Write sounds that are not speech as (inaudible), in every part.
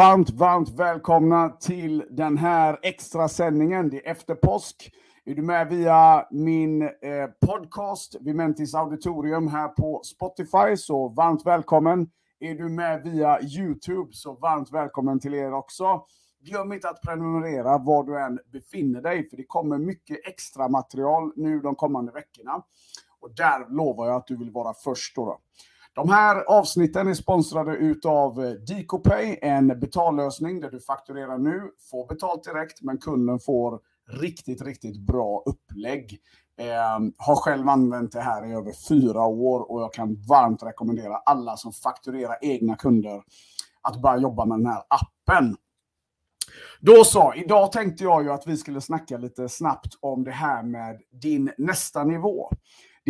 Varmt, varmt välkomna till den här extra sändningen. Det är efter påsk. Är du med via min eh, podcast Vimentis Auditorium här på Spotify så varmt välkommen. Är du med via Youtube så varmt välkommen till er också. Glöm inte att prenumerera var du än befinner dig för det kommer mycket extra material nu de kommande veckorna. Och där lovar jag att du vill vara först då. då. De här avsnitten är sponsrade utav eh, DicoPay, en betallösning där du fakturerar nu, får betalt direkt, men kunden får riktigt, riktigt bra upplägg. Eh, har själv använt det här i över fyra år och jag kan varmt rekommendera alla som fakturerar egna kunder att börja jobba med den här appen. Då så, idag tänkte jag ju att vi skulle snacka lite snabbt om det här med din nästa nivå.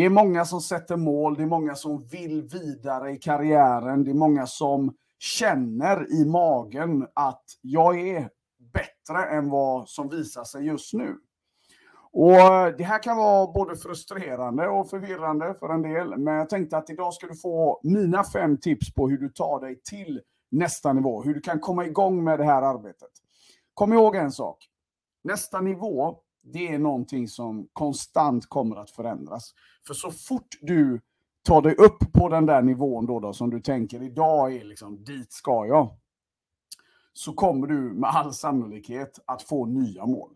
Det är många som sätter mål, det är många som vill vidare i karriären, det är många som känner i magen att jag är bättre än vad som visar sig just nu. Och eh, Det här kan vara både frustrerande och förvirrande för en del, men jag tänkte att idag ska du få mina fem tips på hur du tar dig till nästa nivå, hur du kan komma igång med det här arbetet. Kom ihåg en sak. Nästa nivå, det är någonting som konstant kommer att förändras. För så fort du tar dig upp på den där nivån då, då som du tänker idag är liksom dit ska jag. Så kommer du med all sannolikhet att få nya mål.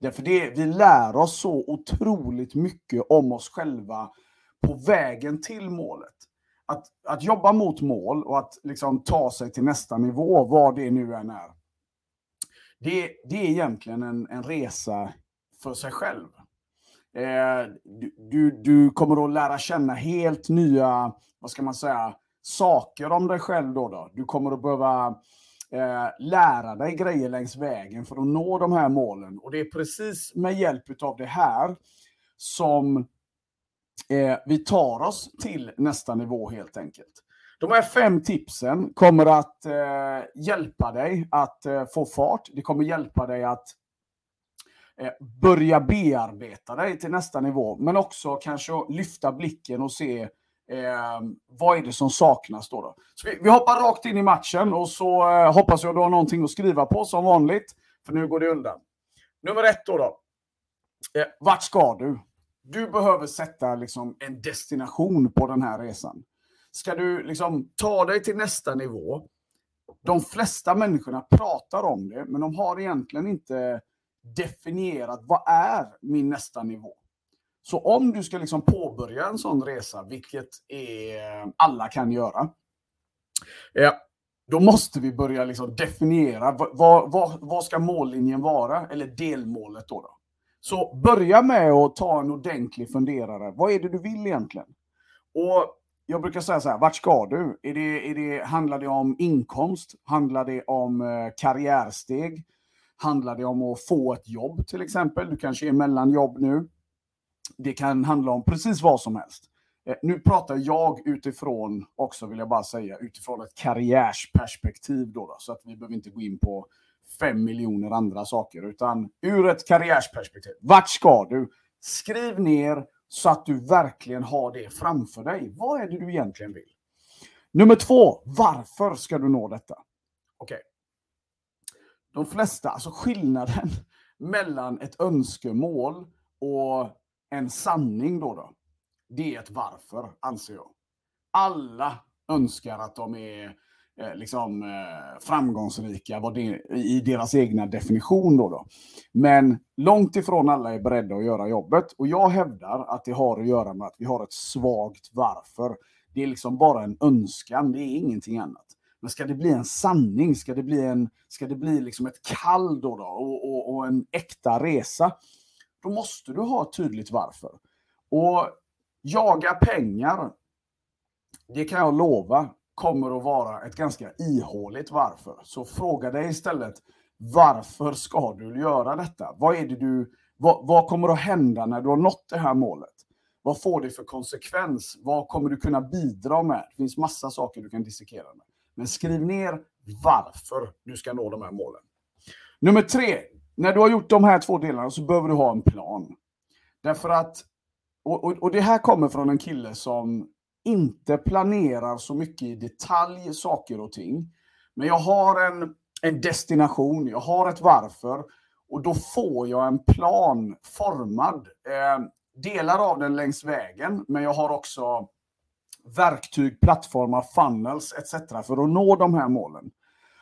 Därför det, vi lär oss så otroligt mycket om oss själva på vägen till målet. Att, att jobba mot mål och att liksom ta sig till nästa nivå, vad det nu än är. Det, det är egentligen en, en resa för sig själv. Eh, du, du kommer att lära känna helt nya, vad ska man säga, saker om dig själv då. då. Du kommer att behöva eh, lära dig grejer längs vägen för att nå de här målen. Och det är precis med hjälp av det här som eh, vi tar oss till nästa nivå helt enkelt. De här fem tipsen kommer att eh, hjälpa dig att eh, få fart. Det kommer hjälpa dig att Eh, börja bearbeta dig till nästa nivå, men också kanske lyfta blicken och se eh, vad är det som saknas då. då? Så vi, vi, hoppar rakt in i matchen och så eh, hoppas jag du har någonting att skriva på som vanligt, för nu går det undan. Nummer ett då. då. Eh, vart ska du? Du behöver sätta liksom, en destination på den här resan. Ska du liksom, ta dig till nästa nivå? De flesta människorna pratar om det, men de har egentligen inte definierat vad är min nästa nivå. Så om du ska liksom påbörja en sån resa, vilket är, alla kan göra, eh, då måste vi börja liksom definiera vad, vad, vad ska mållinjen vara, eller delmålet då, då. Så börja med att ta en ordentlig funderare. Vad är det du vill egentligen? Och jag brukar säga så här, vart ska du? Är det, är det, handlar det om inkomst? Handlar det om eh, karriärsteg? Handlar det om att få ett jobb till exempel? Du kanske är mellan jobb nu. Det kan handla om precis vad som helst. Eh, nu pratar jag utifrån, också vill jag bara säga, utifrån ett karriärsperspektiv då, då så att vi behöver inte gå in på fem miljoner andra saker, utan ur ett karriärsperspektiv. Vart ska du? Skriv ner så att du verkligen har det framför dig. Vad är det du egentligen vill? Nummer två, varför ska du nå detta? Okej, okay de flesta, alltså skillnaden (laughs) mellan ett önskemål och en sanning då, då det är ett varför, anser jag. Alla önskar att de är eh, liksom, eh, framgångsrika vad det, i deras egna definition. Då, då Men långt ifrån alla är beredda att göra jobbet. Och jag hävdar att det har att göra med att vi har ett svagt varför. Det är liksom bara en önskan, det är ingenting annat. Men ska det bli en sanning, ska det bli, en, ska det bli liksom ett kall då, då och, och, och, en äkta resa, då måste du ha ett tydligt varför. Och jaga pengar, det kan jag lova, kommer att vara ett ganska ihåligt varför. Så fråga dig istället, varför ska du göra detta? Vad är det du, vad, vad kommer att hända när du har nått det här målet? Vad får det för konsekvens? Vad kommer du kunna bidra med? Det finns massa saker du kan dissekera med. Men skriv ner varför du ska nå de här målen. Nummer tre. När du har gjort de här två delarna så behöver du ha en plan. Därför att, och, och, och det här kommer från en kille som inte planerar så mycket i detalj saker och ting. Men jag har en, en destination, jag har ett varför och då får jag en plan formad. Eh, delar av den längs vägen, men jag har också verktyg, plattformar, funnels etc. för att nå de här målen.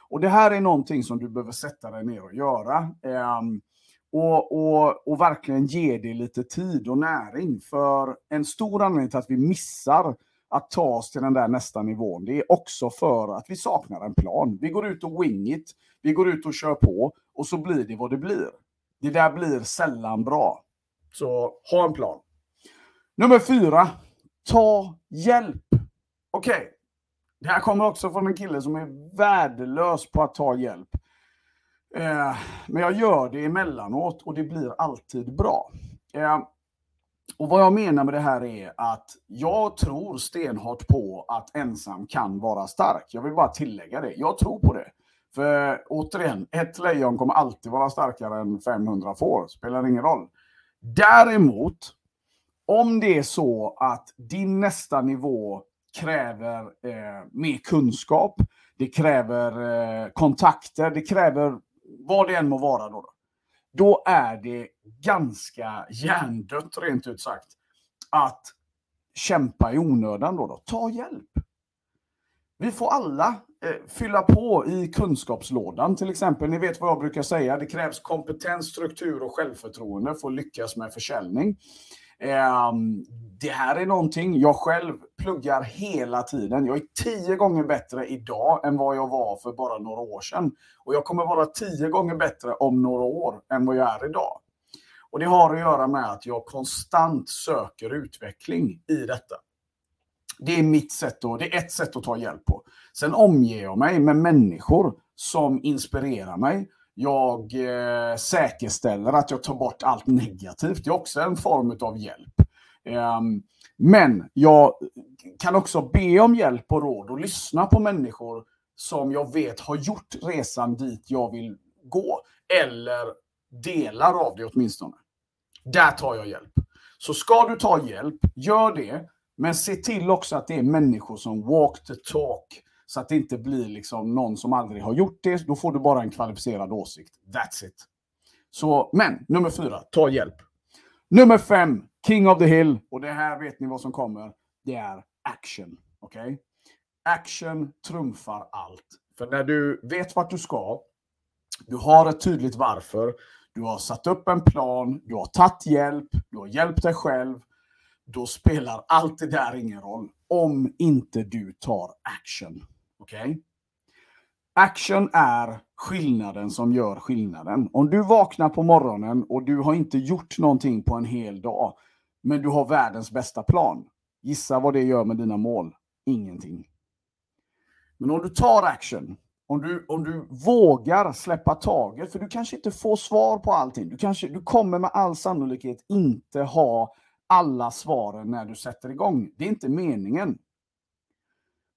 Och det här är någonting som du behöver sätta dig ner och göra. Eh, och, och, och verkligen ge det lite tid och näring. För en stor anledning till att vi missar att ta oss till den där nästa nivån, det är också för att vi saknar en plan. Vi går ut och wing it, vi går ut och kör på och så blir det vad det blir. Det där blir sällan bra. Så ha en plan. Nummer fyra, ta hjälp. Okej, okay. det här kommer också från en kille som är värdelös på att ta hjälp. Eh, men jag gör det emellanåt och det blir alltid bra. Eh, och vad jag menar med det här är att jag tror stenhårt på att ensam kan vara stark. Jag vill bara tillägga det. Jag tror på det. För återigen, ett lejon kommer alltid vara starkare än 500 får. Spelar ingen roll. Däremot, om det är så att din nästa nivå kräver eh, mer kunskap, det kräver eh, kontakter, det kräver vad det än må vara då, då är det ganska hjärndött rent ut sagt att kämpa i onödan då. då. Ta hjälp. Vi får alla eh, fylla på i kunskapslådan till exempel. Ni vet vad jag brukar säga. Det krävs kompetens, struktur och självförtroende för att lyckas med försäljning. Ehm, det här är någonting jag själv pluggar hela tiden. Jag är tio gånger bättre idag än vad jag var för bara några år sedan. Och jag kommer vara tio gånger bättre om några år än vad jag är idag. Och det har att göra med att jag konstant söker utveckling i detta. Det är mitt sätt och det är ett sätt att ta hjälp på. Sen omger jag mig med människor som inspirerar mig. Jag eh, säkerställer att jag tar bort allt negativt. Det är också en form av hjälp. Um, men jag kan också be om hjälp och råd och lyssna på människor som jag vet har gjort resan dit jag vill gå. Eller delar av det åtminstone. Där tar jag hjälp. Så ska du ta hjälp, gör det. Men se till också att det är människor som walk the talk. Så att det inte blir liksom någon som aldrig har gjort det. Då får du bara en kvalificerad åsikt. That's it. Så, men nummer fyra, ta hjälp. Nummer fem, King of the Hill. Och det här vet ni vad som kommer. Det är action. Okej? Okay? Action trumfar allt. För när du vet vart du ska, du har ett tydligt varför, du har satt upp en plan, du har tagit hjälp, du har hjälpt dig själv, då spelar allt det där ingen roll om inte du tar action. Okej? Okay? Action är skillnaden som gör skillnaden. Om du vaknar på morgonen och du har inte gjort någonting på en hel dag, men du har världens bästa plan. Gissa vad det gör med dina mål? Ingenting. Men om du tar action, om du, om du vågar släppa taget, för du kanske inte får svar på allting. Du, kanske, du kommer med all sannolikhet inte ha alla svaren när du sätter igång. Det är inte meningen.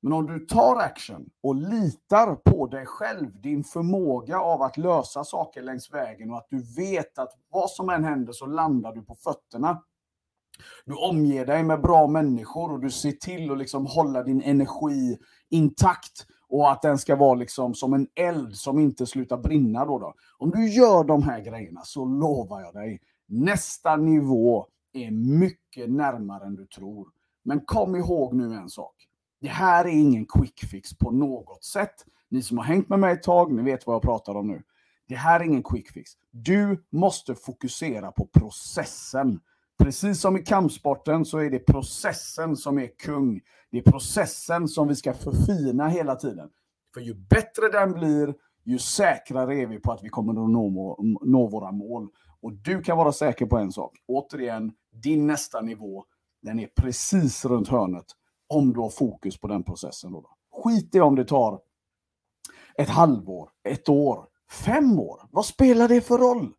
Men om du tar action och litar på dig själv, din förmåga av att lösa saker längs vägen och att du vet att vad som än händer så landar du på fötterna. Du omger dig med bra människor och du ser till att liksom hålla din energi intakt och att den ska vara liksom som en eld som inte slutar brinna. Då, då. Om du gör de här grejerna så lovar jag dig, nästa nivå är mycket närmare än du tror. Men kom ihåg nu en sak. Det här är ingen quick fix på något sätt. Ni som har hängt med mig ett tag, ni vet vad jag pratar om nu. Det här är ingen quick fix. Du måste fokusera på processen. Precis som i kampsporten så är det processen som är kung. Det är processen som vi ska förfina hela tiden. För ju bättre den blir, ju säkrare är vi på att vi kommer att nå, nå våra mål. Och du kan vara säker på en sak. Återigen, din nästa nivå, den är precis runt hörnet om du har fokus på den processen. Då. Skit i om det tar ett halvår, ett år, fem år. Vad spelar det för roll?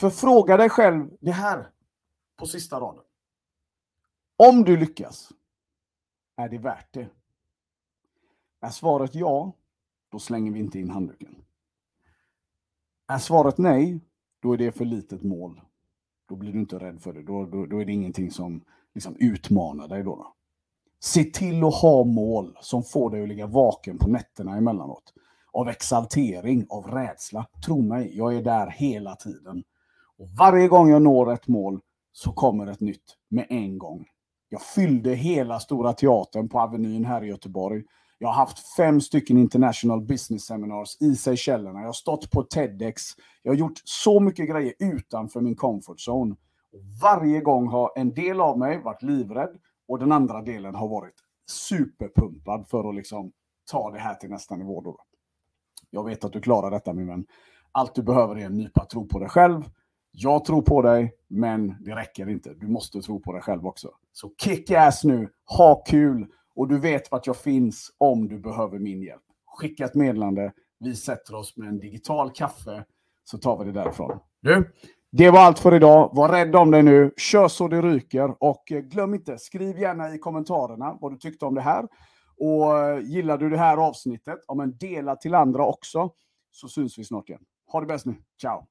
För fråga dig själv det här på sista raden. Om du lyckas, är det värt det? Är svaret ja, då slänger vi inte in handduken. Är svaret nej, då är det för litet mål. Då blir du inte rädd för det. Då, då, då är det ingenting som liksom utmanar dig. Då, då. Se till att ha mål som får dig att ligga vaken på nätterna emellanåt. Av exaltering, av rädsla. Tro mig, jag är där hela tiden. Och varje gång jag når ett mål så kommer ett nytt med en gång. Jag fyllde hela Stora Teatern på Avenyn här i Göteborg. Jag har haft fem stycken international business seminars i Seychellerna. Jag har stått på TEDx. Jag har gjort så mycket grejer utanför min comfort zone. Och varje gång har en del av mig varit livrädd och den andra delen har varit superpumpad för att liksom ta det här till nästa nivå. Då. Jag vet att du klarar detta min vän. Allt du behöver är en nypa tro på dig själv. Jag tror på dig, men det räcker inte. Du måste tro på dig själv också. Så kick ass nu, ha kul och du vet vart jag finns om du behöver min hjälp. Skicka ett meddelande. Vi sätter oss med en digital kaffe så tar vi det därifrån. Du, det var allt för idag. Var rädd om dig nu. Kör så det ryker. Och eh, glöm inte, skriv gärna i kommentarerna vad du tyckte om det här. Och eh, gillar du det här avsnittet, ja, men dela till andra också. Så syns vi snart igen. Ha det bäst nu. Ciao!